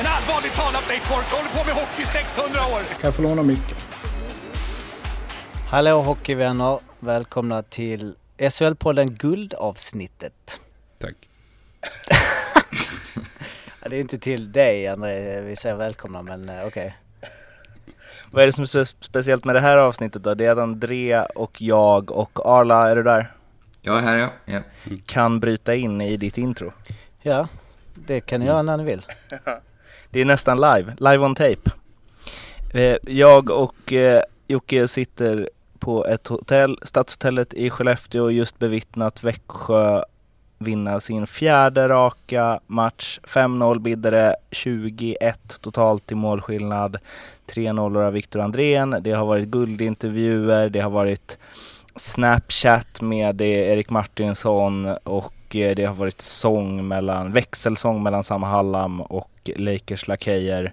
En allvarligt talat Leif Boork håller på med hockey i 600 år! Kan jag få låna micken? Hallå hockeyvänner! Välkomna till SHL-podden Guldavsnittet. Tack. Det är inte till dig André vi säger välkomna men eh, okej. Vad är det som är så speciellt med det här avsnittet då? Det är att André och jag och Arla, är du där? Jag är här ja. ja. Kan bryta in i ditt intro. Ja, det kan ni göra när ni vill. Det är nästan live, live on tape. Eh, jag och eh, Jocke sitter på ett hotell, Stadshotellet i Skellefteå och just bevittnat Växjö vinna sin fjärde raka match. 5-0 bidde det, 21 totalt i målskillnad. 3-0 av Viktor Andrén. Det har varit guldintervjuer, det har varit Snapchat med Erik Martinsson och eh, det har varit sång mellan, växelsång mellan Sam Hallam och Lakers lakejer.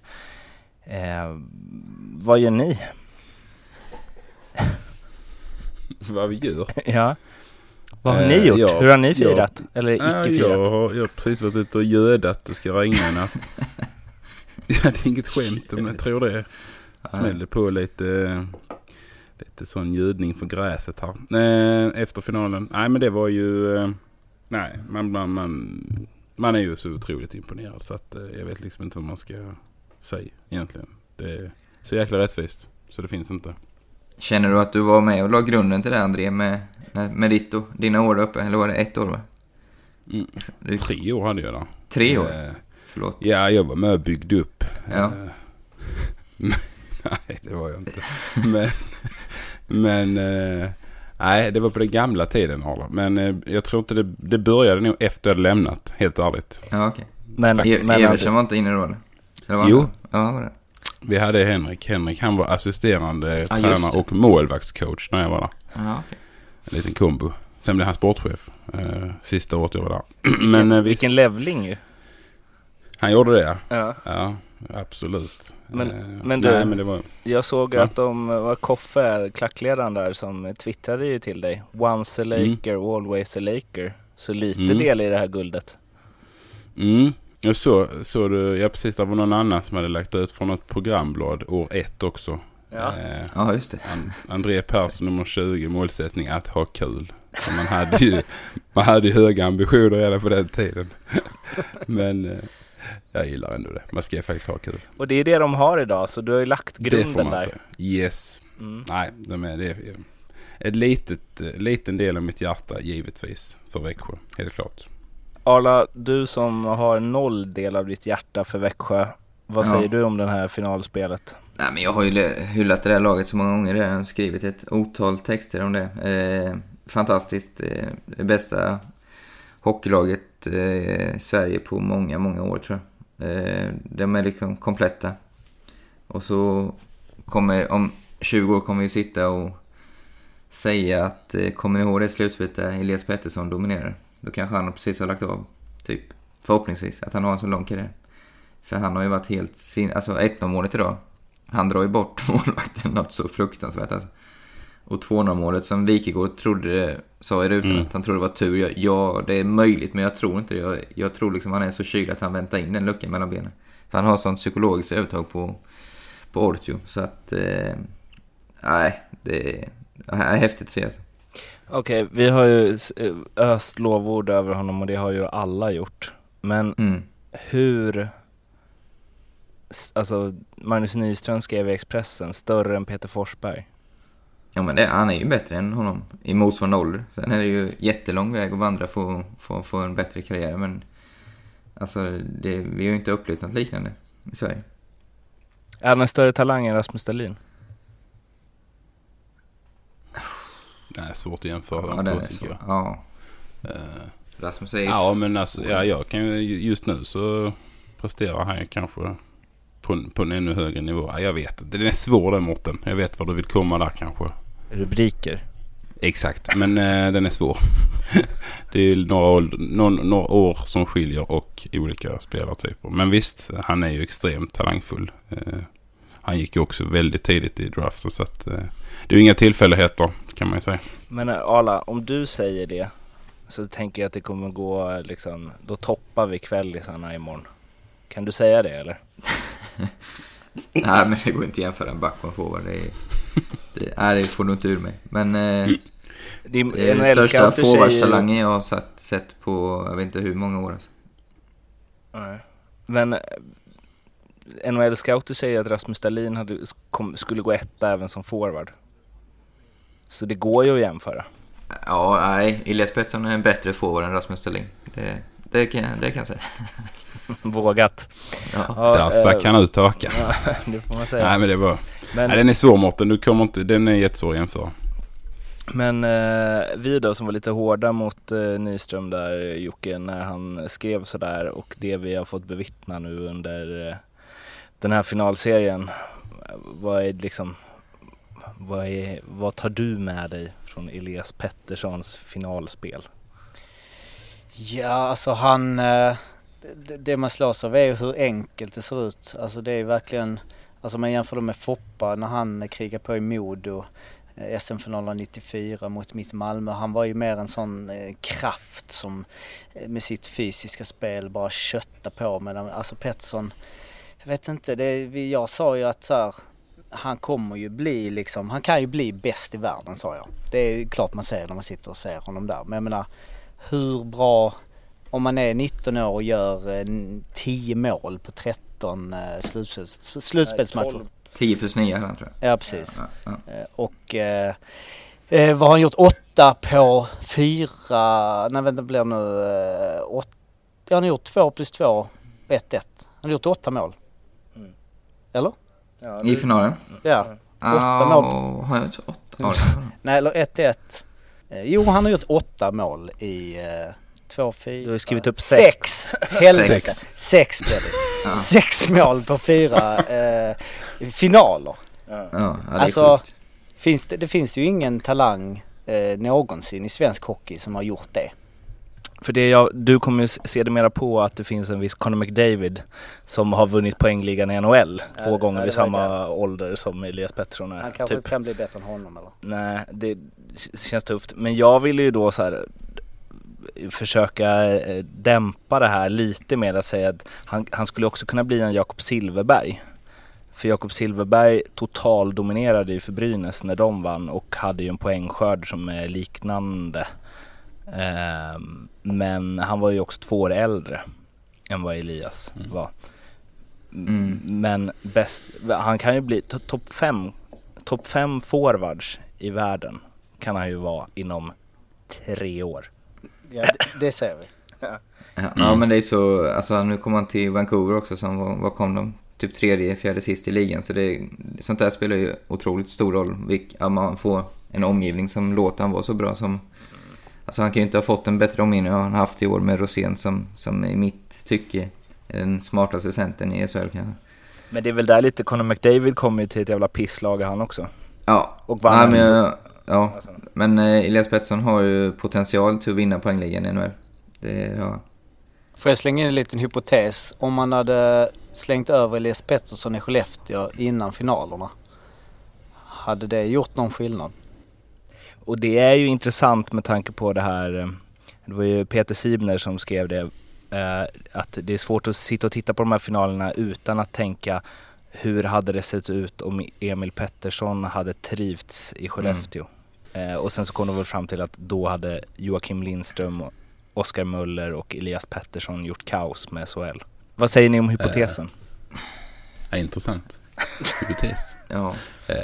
Eh, vad gör ni? Vad vi gör? ja. Vad har Eh, ni gjort? ja, Hur har ni firat? Eller icke firat? jag, har, jag har precis varit ute och gödat. Det ska regna i natt. ja, det är inget skämt men jag tror det. Smällde på lite, lite sån gödning för gräset här. Eh, efter finalen. Nej men det var ju... Eh, nej, man, man, man, man är ju så otroligt imponerad så att eh, jag vet liksom inte vad man ska säga egentligen. Det är så jäkla rättvist. Så det finns inte. Känner du att du var med och la grunden till det André med, med ditt och dina år uppe? Eller var det ett år va? Mm. Du, Tre år hade jag där. tre år? Eh, Förlåt. Ja, jag var med och byggde upp. Ja. Eh, nej, det var jag inte. Men, men eh, nej, det var på den gamla tiden Arla. Men eh, jag tror inte det, det började nog efter jag hade lämnat, helt ärligt. Ja okej. Men, E- men Eversen var inte inne då eller? eller var Jo. han? Ja, han var det. Vi hade Henrik. Henrik han var assisterande just tränare det. och målvaktscoach när jag var där. Ja, okej. En liten kombo. Sen blev han sportchef eh, sista året jag var där. Men eh, visst, vilken levling ju. han gjorde det. Ja. Ja, absolut. Men- Eh, men du- Nej, men det var... Jag såg Ja. att de var Koffe, klackledaren där, som twittrade ju till dig. Once a Laker, always a Laker. Så lite Mm. del i det här guldet. Mm, jag så, så du, ja precis, det var någon annan som hade lagt ut från ett programblad år ett också. Ja. Eh, Ja, just det. An- André Persson nummer 20, målsättning att ha kul. Så man hade ju, man hade ju höga ambitioner redan på den tiden. Men eh, jag gillar ändå det. Man ska faktiskt ha kul. Och det är det de har idag, så du har ju lagt det får grunden man där. säga. Yes. Mm. Nej, de är, det är ett litet, eh, liten del av mitt hjärta givetvis för Växjö. Helt klart. Arla, du som har noll del av ditt hjärta för Växjö. Vad Ja. säger du om det här finalspelet? Nej, men jag har ju hyllat det där laget så många gånger. Jag har skrivit ett otal texter om det. Eh, fantastiskt. Eh, det bästa hockeylaget eh, Sverige på många, många år tror jag. Eh, de är liksom kompletta. Och så kommer, om 20 år kommer vi sitta och säga att, eh, kommer ni ihåg det slutspelet där Elias Pettersson dominerar? Då kanske han precis har lagt av, typ. Förhoppningsvis, att han har en så lång karriär. För han har ju varit helt sin... Alltså 1-0 målet idag. Han drar ju bort målvakten något så fruktansvärt alltså. Och 2 målet som Wikegård trodde, sa i rutan Mm. att han trodde det var tur. Ja, ja, det är möjligt men jag tror inte det. Jag, jag tror liksom han är så kylig att han väntar in den luckan mellan benen. För han har sånt psykologiskt övertag på, på Ortio. Så att... Eh, nej, det är, det är häftigt att se alltså. Okej, vi har ju s- öst lovord över honom och det har ju alla gjort. Men Mm. hur... Alltså, Magnus Nyström skrev i Expressen, större än Peter Forsberg. Ja men det, han är ju bättre än honom i motsvarande ålder. Sen är det ju jättelång väg att vandra för att få, få en bättre karriär men... Alltså, det, vi har ju inte upplevt något liknande i Sverige. Är han en större talang än Rasmus Dahlin? Nej, svårt att jämföra Ja, de den två. Ja. Eh, Rasmus är. Ja, men alltså, ja, jag kan ju, just nu så presterar han ju kanske på, en- på en ännu högre nivå. Ja, Jag vet. Den är svår den Mårten. Jag vet var du vill komma där kanske. Rubriker. Exakt, men eh, den är svår. det är några år, någon, några år som skiljer och olika spelartyper. Men visst, han är ju extremt talangfull. Eh, han gick ju också väldigt tidigt i draften så att eh, det är ju inga tillfälligheter kan man ju säga. Men eh, Arla, om du säger det så tänker jag att det kommer gå liksom, då toppar vi kvällisarna imorgon. Kan du säga det eller? Nej, men det går inte att jämföra en back och en forward. Det, är, det, nej, det får du inte ur mig. Men eh, Det är, det är den största forwardstalangen jag har sett, sett på, jag vet inte hur många år. Alltså. Nej. Men eh, NHL scouter säger att Rasmus Dahlin hade, kom, skulle gå etta även som forward. Så det går ju att jämföra. Ja, nej, Elias Pettersson är en bättre forward än Rasmus Dahlin. Det, det, kan, det kan jag säga. Vågat. Ja. Där stack han ut hakan. Ja, det får man säga. Nej men det var... Men- Nej, den är svår Mårten. Du kommer inte... Den är jättesvår att jämföra. Men eh, vi då som var lite hårda mot eh, Nyström där Jocke när han skrev sådär och det vi har fått bevittna nu under eh, den här finalserien. Vad är liksom vad, är, vad tar du med dig från Elias Petterssons finalspel? Ja, alltså han... eh, Det, det man slås av är ju hur enkelt det ser ut. Alltså det är verkligen... Alltså man jämför det med Foppa när han krigar på i Modo. Eh, SM-finalen 94 mot mitt Malmö. Han var ju mer en sån eh, kraft som eh, med sitt fysiska spel bara kötta på. Medan eh, alltså Pettersson, jag vet inte, det, jag sa ju att så här, han kommer ju bli liksom, han kan ju bli bäst i världen sa jag. Det är ju klart man ser när man sitter och ser honom där. Men jag menar, hur bra, om man är 19 år och gör eh, 10 mål på 13 eh, slutspels, slutspelsmatcher. 12. 10 plus 9 hade han tror jag. Ja precis. Ja, ja. Eh, Och eh, eh, vad har han gjort? Åtta på fyra, nej vänta blir nu eh, åt, ja, han har gjort två plus två, 1-1. Han har gjort åtta mål. Mm. Eller? Ja, I finalen? Ja. Åtta Ah, mål. Har jag gjort åtta? Ja, det har han. Nej eller 1-1. Eh, jo han har gjort åtta mål i eh, två, fyra... Du har skrivit upp sex. Helvete. Sex. Sex blev det. Ja. Sex mål på fyra eh, finaler. Ja, ja, det Alltså, finns det, det finns ju ingen talang eh, någonsin i svensk hockey som har gjort det. För det jag, du kommer ju se det mera på att det finns en viss Conor McDavid som har vunnit poängligan i NHL Ja, två ja, gånger vid samma det. ålder som Elias Pettersson är. Han kanske typ. kan bli bättre än honom eller? Nej, det känns tufft. Men jag vill ju då så här försöka eh, dämpa det här lite med att säga att han, han skulle också kunna bli en Jakob Silverberg. För Jakob Silverberg total dominerade ju för Brynäs när de vann och hade ju en poängskörd som är liknande. Ehm, men han var ju också två år äldre än vad Elias var. Mm. Men bäst, han kan ju bli to- topp fem, topp fem forwards i världen kan han ju vara inom tre år. Ja, det, det ser vi. Ja, ja, men det är så, alltså nu kom han till Vancouver också som var, vad kom de? Typ tredje, fjärde sist i ligan. Så det, sånt där spelar ju otroligt stor roll. Vilk, ja, man får en omgivning som låter han vara så bra som... Alltså han kan ju inte ha fått en bättre omgivning än han haft i år med Rosén som, som i mitt tycke är den smartaste centern i SHL kanske. Men det är väl där lite Conor McDavid kommer ju till ett jävla pisslag han också. Ja, Och vann Nej, men, ja. Alltså. men eh, Elias Pettersson har ju potential till att vinna poängligan i NHL. Det har han. Får jag slänga in en liten hypotes? Om man hade slängt över Elias Pettersson i Skellefteå innan finalerna. Hade det gjort någon skillnad? Och det är ju intressant med tanke på det här, eh, det var ju Peter Sibner som skrev det, eh, att det är svårt att sitta och titta på de här finalerna utan att tänka hur hade det sett ut om Emil Pettersson hade trivts i Skellefteå? Eh, och sen så kom de väl fram till att då hade Joakim Lindström, Oskar Möller och Elias Pettersson gjort kaos med SHL. Vad säger ni om hypotesen? Ja, intressant. Hypotes. Ja. Eh,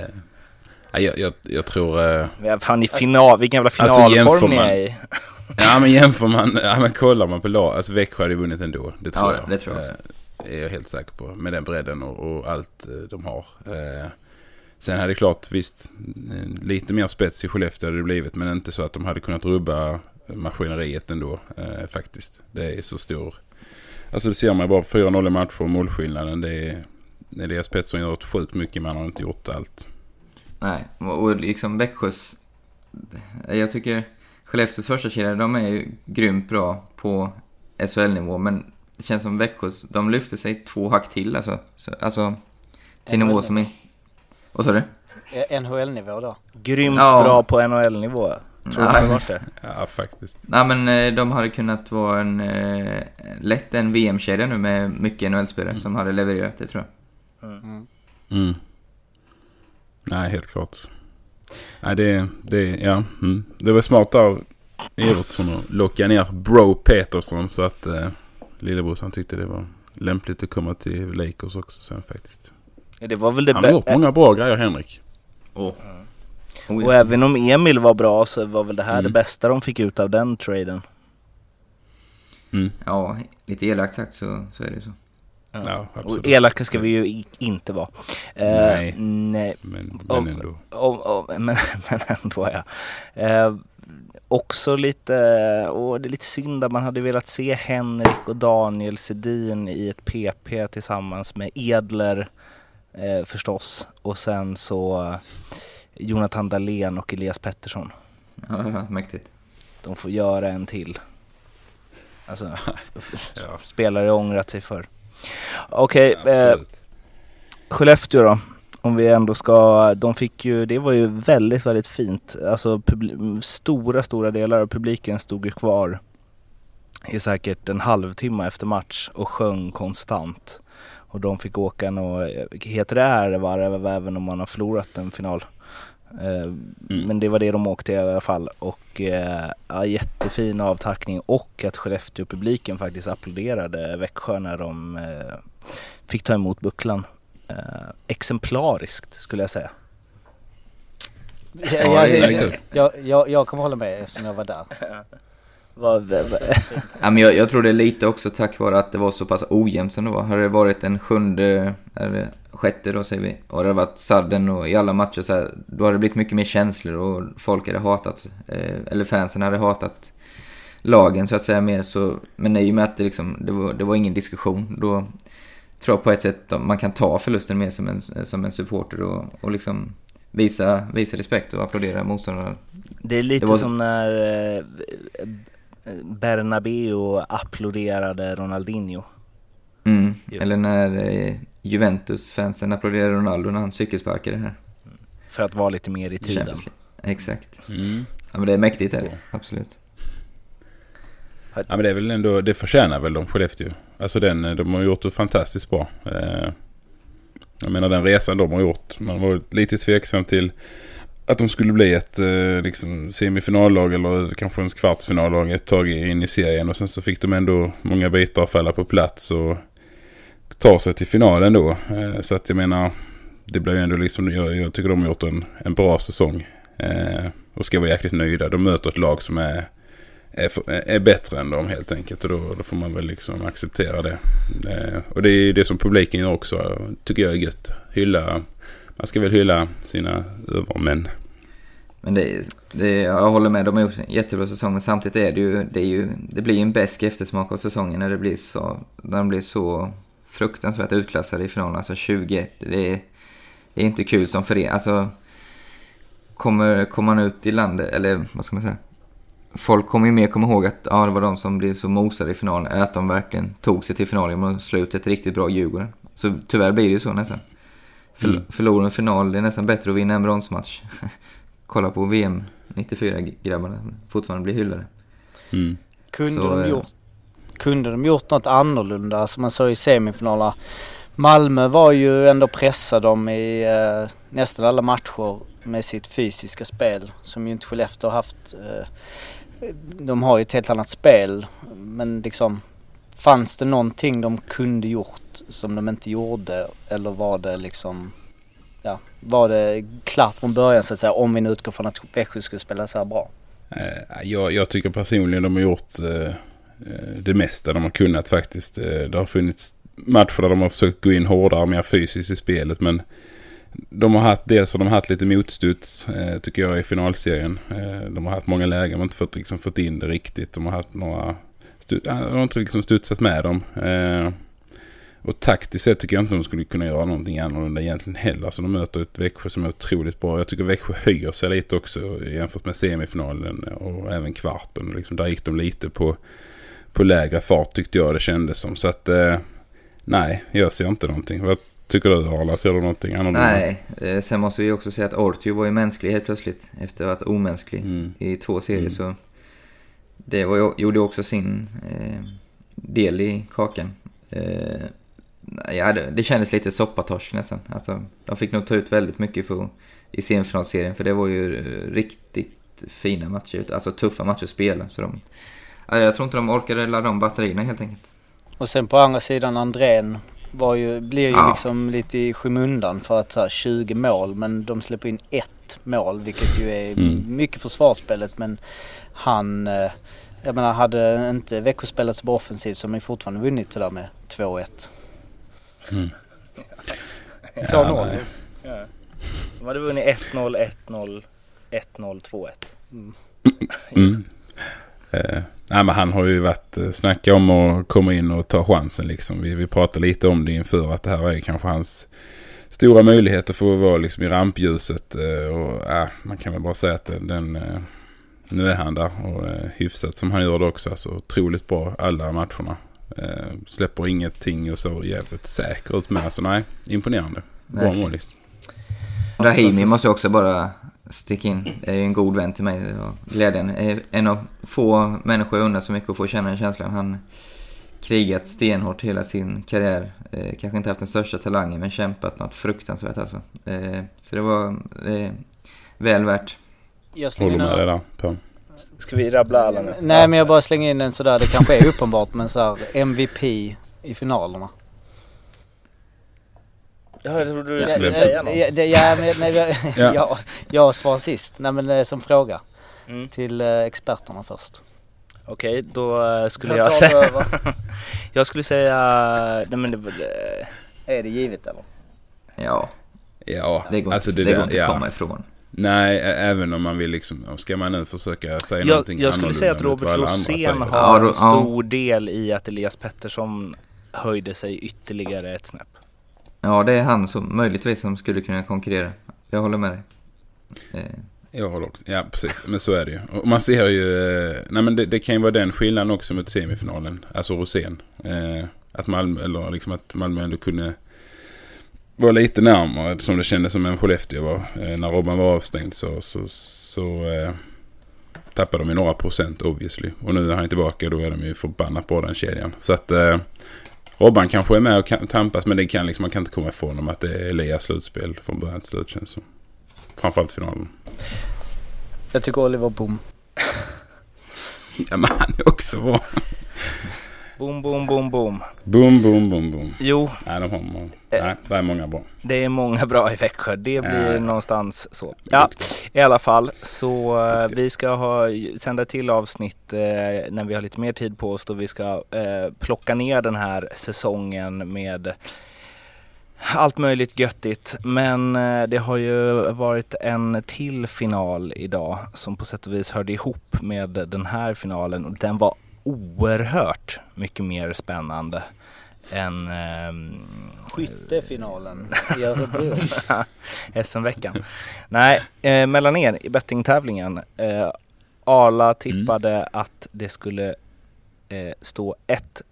ja, jag, jag, jag tror... Eh, fan i final, vilken jävla Alltså, finalform jämför ni är i. ja men jämför man... Ja men kollar man på lag... Alltså Växjö hade vunnit ändå. Det tror Ja, jag. det tror jag också. Eh, är jag helt säker på. Med den bredden och, och allt eh, de har. Eh, Sen hade det klart, visst, lite mer spets i Skellefteå hade det blivit. Men inte så att de hade kunnat rubba maskineriet ändå, eh, faktiskt. Det är så stor... Alltså det ser man ju bara på 4-0 i matcher och målskillnaden. Det är, Elias Pettersson gjort sjukt mycket men han har inte gjort allt. Nej, och och liksom Växjös... Jag tycker Skellefteås första kedja, de är ju grymt bra på SHL-nivå, men det känns som Växjös, de lyfter sig två hack till alltså. Så, alltså, till nivå som är... Vad sa du? Eh, NHL-nivå då? Grymt Ja. bra på NHL-nivå. Tror du det varit det? Ja, faktiskt. Nej men eh, de hade kunnat vara en, eh, lätt en VM-kedja nu med mycket NHL-spelare som hade levererat det tror jag. Mm. Nej, helt klart. Nej, det, det, ja, mm. det var smart av Evertsson att locka ner Bro Peterson så att eh, lillebrorsan tyckte det var lämpligt att komma till Lakers också sen faktiskt. Det var väl det Han har gjort många bra grejer, Henrik. Oh. Och även om Emil var bra så var väl det här Mm. det bästa de fick ut av den traden. Mm. Ja, lite elakt sagt så, så är det så. Ja, Och elaka ska vi ju inte vara. Eh, Nej. nej. Men, men ändå. Om, om, men, men ändå ja. Eh, också lite, och det är lite synd att man hade velat se Henrik och Daniel Sedin i ett PP tillsammans med Edler eh, förstås. Och sen så eh, Jonathan Dahlén och Elias Pettersson. Ja, var mäktigt. De får göra en till. Alltså, Ja. spelare ångrat sig för. Okej, eh, Absolut. Skellefteå då. Om vi ändå ska, de fick ju, det var ju väldigt, väldigt fint. Alltså stora, stora delar av publiken stod ju kvar i säkert en halvtimme efter match och sjöng konstant. Och de fick åka och heter det ärevarv även om man har förlorat en final. Eh, Men det var det de åkte i alla fall och eh, ja, jättefin avtackning och att Skellefteå-publiken faktiskt applåderade Växjö när de eh, fick ta emot bucklan. Exemplariskt skulle jag säga. Ja, Ja, ja, det är ja, kul. jag, jag, jag kommer hålla med eftersom jag var där. Vad, Ja, men jag, jag tror det är lite också tack vare att det var så pass ojämnt som det var. Hade det varit en sjunde, eller sjätte då säger vi, och det hade varit sadden och i alla matcher så här, då hade det blivit mycket mer känslor och folk hade hatat, eh, eller fansen hade hatat lagen så att säga mer så, men i och med att det liksom, det var, det var ingen diskussion, då tror jag på ett sätt att man kan ta förlusten mer som en, som en supporter och, och liksom visa, visa respekt och applådera motståndarna. det är lite Det var- som när eh, Bernabeu applåderade Ronaldinho. Mm. Eller när eh, Juventus-fansen applåderade Ronaldo när han cykelsparkade här. För att vara lite mer i tiden. Exakt. Mm. Ja men det är mäktigt är det, absolut. Ja, men det är väl ändå, det förtjänar väl de Skellefteå. Alltså den, de har gjort det fantastiskt bra. Eh, jag menar den resan de har gjort. Man var lite tveksam till att de skulle bli ett eh, liksom, semifinallag eller kanske en kvartsfinallag ett tag in i serien. Och sen så fick de ändå många bitar falla på plats och ta sig till finalen då. Eh, så att jag menar, det blir ju ändå liksom, jag, jag tycker de har gjort en, en bra säsong. Eh, och ska vara jäkligt nöjda. De möter ett lag som är är, är bättre än dem helt enkelt. Och då, då får man väl liksom acceptera det. Eh, och det är ju det som publiken gör också. Tycker jag är gött. Hylla, man ska väl hylla sina övermän. Men det, är- det, jag håller med, de har gjort en jättebra säsong. Men samtidigt är det ju, det, är ju, det blir ju en besk eftersmak av säsongen när det blir så, när de blir så fruktansvärt utklassade i finalen. Alltså 21, det är, det är inte kul som förening. Alltså, kommer, kommer man ut i landet, eller vad ska man säga? Folk kommer ju mer komma ihåg att ja, det var de som blev så mosade i finalen, att de verkligen tog sig till finalen genom att slå ut ett riktigt bra Djurgården. Så tyvärr blir det ju så nästan. För, Mm. Förlora en final, det är nästan bättre att vinna en bronsmatch. Kolla på VM 94-grabbarna, fortfarande blir hyllade. Mm. Kunde, Så, de eh, gjort, kunde de gjort något annorlunda som man såg i semifinalerna? Malmö var ju ändå pressa dem i eh, nästan alla matcher med sitt fysiska spel som ju inte Skellefteå har haft. Eh, de har ju ett helt annat spel men liksom fanns det någonting de kunde gjort som de inte gjorde eller var det liksom ja, var det klart från början så att säga om vi nu utgår från att Växjö skulle spela så här bra? Eh, jag, jag tycker personligen de har gjort eh, eh det mesta de har kunnat faktiskt. Eh, det har funnits matcher där de har försökt gå in hårdare, mer fysiskt i spelet. Men de har haft, dels har de haft lite motstuds eh, tycker jag i finalserien. Eh, de har haft många lägen men inte fått, liksom, fått in det riktigt. De har haft några, ja, de har inte liksom studsat med dem. Eh, Och taktiskt sett tycker jag inte de skulle kunna göra någonting annorlunda egentligen heller. Alltså de möter ett Växjö som är otroligt bra. Jag tycker Växjö höjer sig lite också jämfört med semifinalen och även kvarten. Liksom, där gick de lite på, på lägre fart tyckte jag det kändes som. Så att eh, nej, jag ser inte någonting. Vad tycker du Arla? Ser du någonting annorlunda? Nej, eh, sen måste vi också säga att Ortio var ju mänsklig helt plötsligt. Efter att ha varit omänsklig Mm. i två serier Mm. så det var, ju- gjorde också sin eh, del i kakan. Eh, ja, det, det kändes lite soppatorsk nästan. Alltså, de fick nog ta ut väldigt mycket för, i semifinalserien för det var ju riktigt fina matcher, alltså tuffa matcher att spela. Så de, jag tror inte de orkade ladda om batterierna helt enkelt. Och sen på andra sidan Andrén var ju, blir ju Ja. liksom lite i skymundan för att så här, 20 mål men de släpper in ett mål vilket ju är Mm. mycket för svarsspelet men han, eh, jag menar hade inte Växjö spelat så bra offensivt så har man fortfarande vunnit det där med 2-1. Mm. Klar Ja. De hade vunnit 1-0, 1-0, 1-0, 2-1. Mm. Eh, nej, men han har ju varit eh, snacka om att komma in och ta chansen liksom. Vi, vi pratade lite om det inför att det här är kanske hans stora möjlighet att få vara liksom i rampljuset. Eh, och eh, man kan väl bara säga att den, den eh, nu är han där och eh, hyfsat som han gör det också. Alltså otroligt bra alla matcherna. Eh, släpper ingenting och så jävligt säker ut med. Så nej, imponerande. Bra målis. Rahimi måste jag också bara sticka in. Det är ju en god vän till mig. och Glädjen. är En av få människor jag undrar så mycket att få känna den känslan. Han krigat stenhårt hela sin karriär. Eh, kanske inte haft den största talangen men kämpat något fruktansvärt alltså. Eh, så det var eh, väl värt. Jag slänger Håller med dig där. Ska vi rabbla alla nu? nej men jag bara slänger in en sådär, det kanske är uppenbart men så här, MVP i finalerna. Ja, jag trodde du Jag skulle säga något. Ja, det- ja, men, nej, jag, Ja. jag, jag svarar sist. Nej men är som fråga. Mm. Till eh, experterna först. Okej, då eh, skulle jag ta säga... jag skulle säga... Nej men det eh, Är det givet eller? Ja, Ja, det går alltså inte, det, det går inte att komma ifrån. Nej, även om man vill liksom, ska man nu försöka säga Jag, någonting jag skulle säga att Robert Rosén har Ja, en stor del i att Elias Pettersson höjde sig ytterligare ett snäpp. Ja, det är han som möjligtvis som skulle kunna konkurrera. Jag håller med dig. Eh, Jag håller också, ja precis, men så är det ju. Och man ser ju, eh, nej men det, det kan ju vara den skillnaden också mot semifinalen, alltså Rosén. Eh, att Malmö, eller liksom att Malmö ändå kunde vara lite närmare som det kändes som en Skellefteå var. Eh, när Robban var avstängd så, så, så eh, tappade de ju några procent obviously. Och nu är han tillbaka då är de ju förbannat på den kedjan. Så att eh, Robban kanske är med och kan, tampas men det kan liksom, man kan inte komma ifrån om att det är Elias slutspel från början till slut känns som. Framförallt finalen. Jag tycker Oliver Boom. Ja men han är också bra. Boom, boom, boom, boom. Boom, boom, boom, boom. Jo, Nej, de har många. Nej, det är många bra. det är många bra i Växjö. Det blir Ja. någonstans så. Ja, i alla fall. Så eh, vi ska ha, sända till avsnitt eh, när vi har lite mer tid på oss då vi ska eh, plocka ner den här säsongen med allt möjligt göttigt. Men eh, det har ju varit en till final idag som på sätt och vis hörde ihop med den här finalen och den var oerhört mycket mer spännande än ehm, Skyttefinalen i Örebro. SM-veckan. Nej, eh, mellan er i bettingtävlingen. Eh, Arla tippade att det skulle eh, stå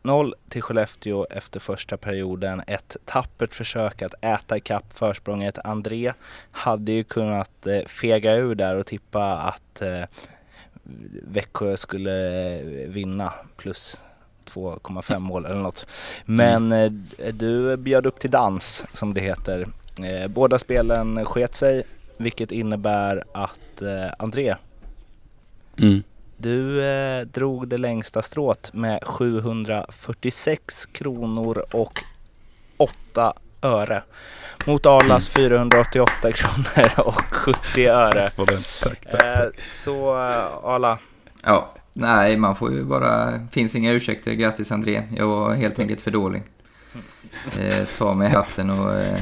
1-0 till Skellefteå efter första perioden. Ett tappert försök att äta ikapp försprånget. André hade ju kunnat eh, fega ur där och tippa att eh, Växjö skulle eh, vinna plus 2,5 mål eller något. Men eh, du bjöd upp till dans som det heter. Eh, båda spelen sket sig vilket innebär att André, Mm. du drog det längsta strået med 746 kronor och 8 öre. Mot Arlas 488 kronor och 70 öre. För den. Tack, tack. Eh, så eh, Arla, ja, nej, man får ju bara... Finns inga ursäkter. Grattis André. Jag var helt enkelt för dålig. Eh, ta med hatten och... Eh,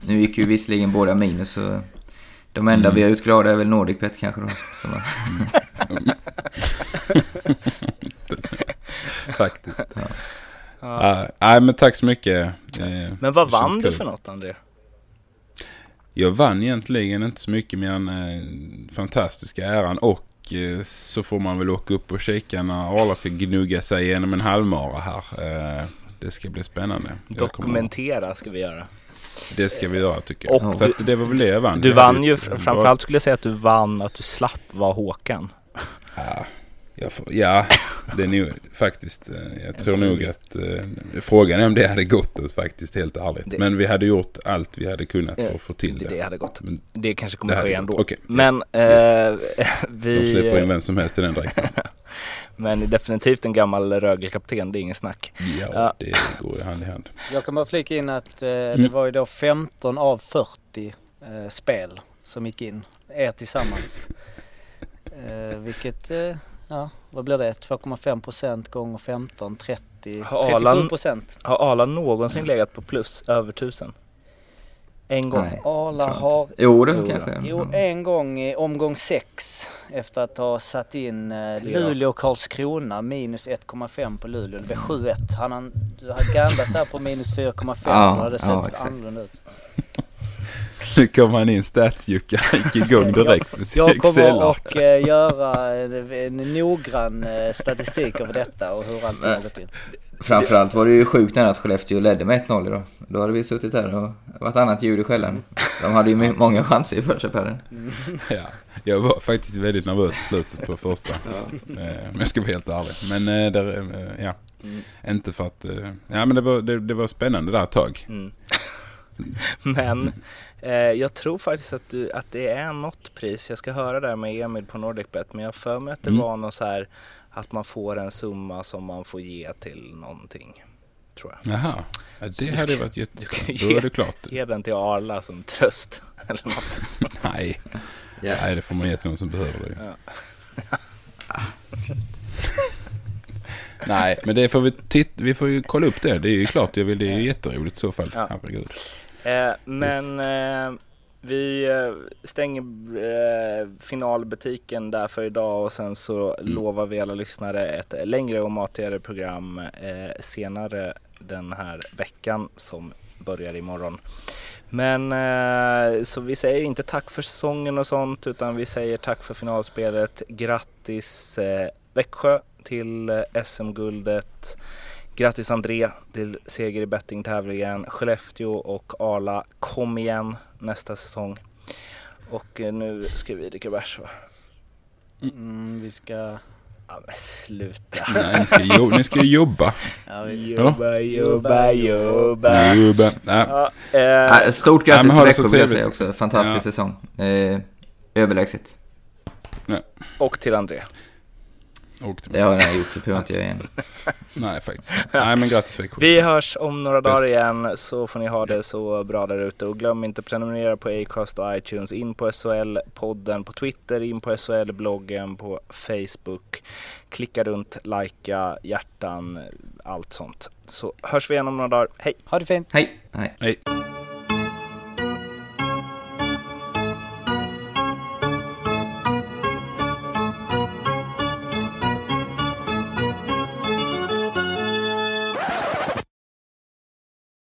nu gick ju visserligen båda minus så... De enda Mm. vi har glada är väl Nordicbet kanske då. Så, Faktiskt. Ja. Nej, men tack så mycket. Men vad vann du för något André? Jag vann egentligen inte så mycket mer än eh, fantastiska äran och eh, så får man väl åka upp och kika när Arla ska gnugga sig igenom en halvmara här. Eh, det ska bli spännande. Dokumentera ska vi göra. Det ska vi göra tycker jag. Och så du- det var väl det jag vann. Du vann ju, framförallt skulle jag säga att du vann att du slapp vara Håkan. Ja, jag får, ja, det är nog faktiskt. eh, Jag tror nog att eh, frågan är om det hade gått oss faktiskt helt ärligt. Det- Men vi hade gjort allt vi hade kunnat för att få till Det, det. det hade gått. Men Det kanske det kommer hade ske ändå. Yes, Men yes. eh, de släpper in vi... vem som helst i den dräkten. Men definitivt en gammal Rögle-kapten, det är ingen snack. Ja, Ja. det går ju hand i hand. Jag kan bara flika in att eh, det Mm. var ju då 15 av 40 eh, spel som gick in. Er tillsammans. Eh, vilket, eh, ja vad blir det? 2,5 procent gånger 15, 30, Har 37 Arlan- procent. Har Arla någonsin legat på plus över tusen? En gång? Nej. Arla har Jo, det kanske. Jo, Ja. en gång i omgång 6 efter att ha satt in eh. Luleå och Karlskrona minus 1,5 på Luleå. Det blev 7-1. Han, han, du har gamblat där på minus 4,5 Ja, och det hade sett ja, exakt. annorlunda ut. Nu kommer han in stats-Jocke. Han gick igång direkt med sin Jag kommer att eh, göra en, en noggrann eh, statistik över detta och hur allting har gått till. Framförallt var det ju sjukt nära att Skellefteå ledde med 1-0 idag. Då hade vi suttit där och varit annat ljud i skällan. De hade ju många chanser i första Ja, jag var faktiskt väldigt nervös i slutet på första. Eh, Om jag ska vara helt ärlig. Men där, ja. Mm. Inte för att... Ja men det var, det, det var spännande där ett tag. Mm. Men jag tror faktiskt att, du, att det är något pris. Jag ska höra det här med Emil på NordicBet. Men jag för mig att det Mm. var något så här att man får en summa som man får ge till någonting. Tror jag. Jaha, ja, Så det du hade varit kan Då ge- är det klart. Ge den till Arla som tröst. Eller något. Nej. Ja. Nej, det får man ge till någon som behöver det. Ja. Nej, men det får vi titta, vi får ju kolla upp det. Det är ju klart, jag vill, det är ju jätteroligt i så fall. Ja. Herregud. Eh, men eh, vi eh, stänger eh, finalbutiken där för idag och sen så Mm. lovar vi alla lyssnare ett längre och matigare program eh, senare den här veckan som börjar imorgon. Men eh, så vi säger inte tack för säsongen och sånt utan vi säger tack för finalspelet. Grattis eh, Växjö till eh, SM-guldet. Grattis André till seger i bettingtävlingen. Skellefteå och Arla, kom igen nästa säsong. Och eh, nu ska vi dricka bärs va? Mm, vi ska... Ja men sluta. Nej, ni ska, jo, ni ska jobba. Ja, vi, Jobba, jobba, jobba. Jobba. Ja. Ja, eh, Ja, Stort grattis till Växjö vill jag säga också. Fantastisk Ja. säsong. Eh, överlägset. och till André. Det har jag redan gjort, det behöver jag inte göra igen. Nej, faktiskt. Nej, men grattis Växjö. Vi hörs om några dagar igen så får ni ha det så bra där ute och glöm inte att prenumerera på Acast och iTunes, in på SHL-podden på Twitter, in på SHL-bloggen på Facebook. Klicka runt, likea, hjärtan, allt sånt. Så hörs vi igen om några dagar. Hej! ha det fint! Hej! Hej! Hej.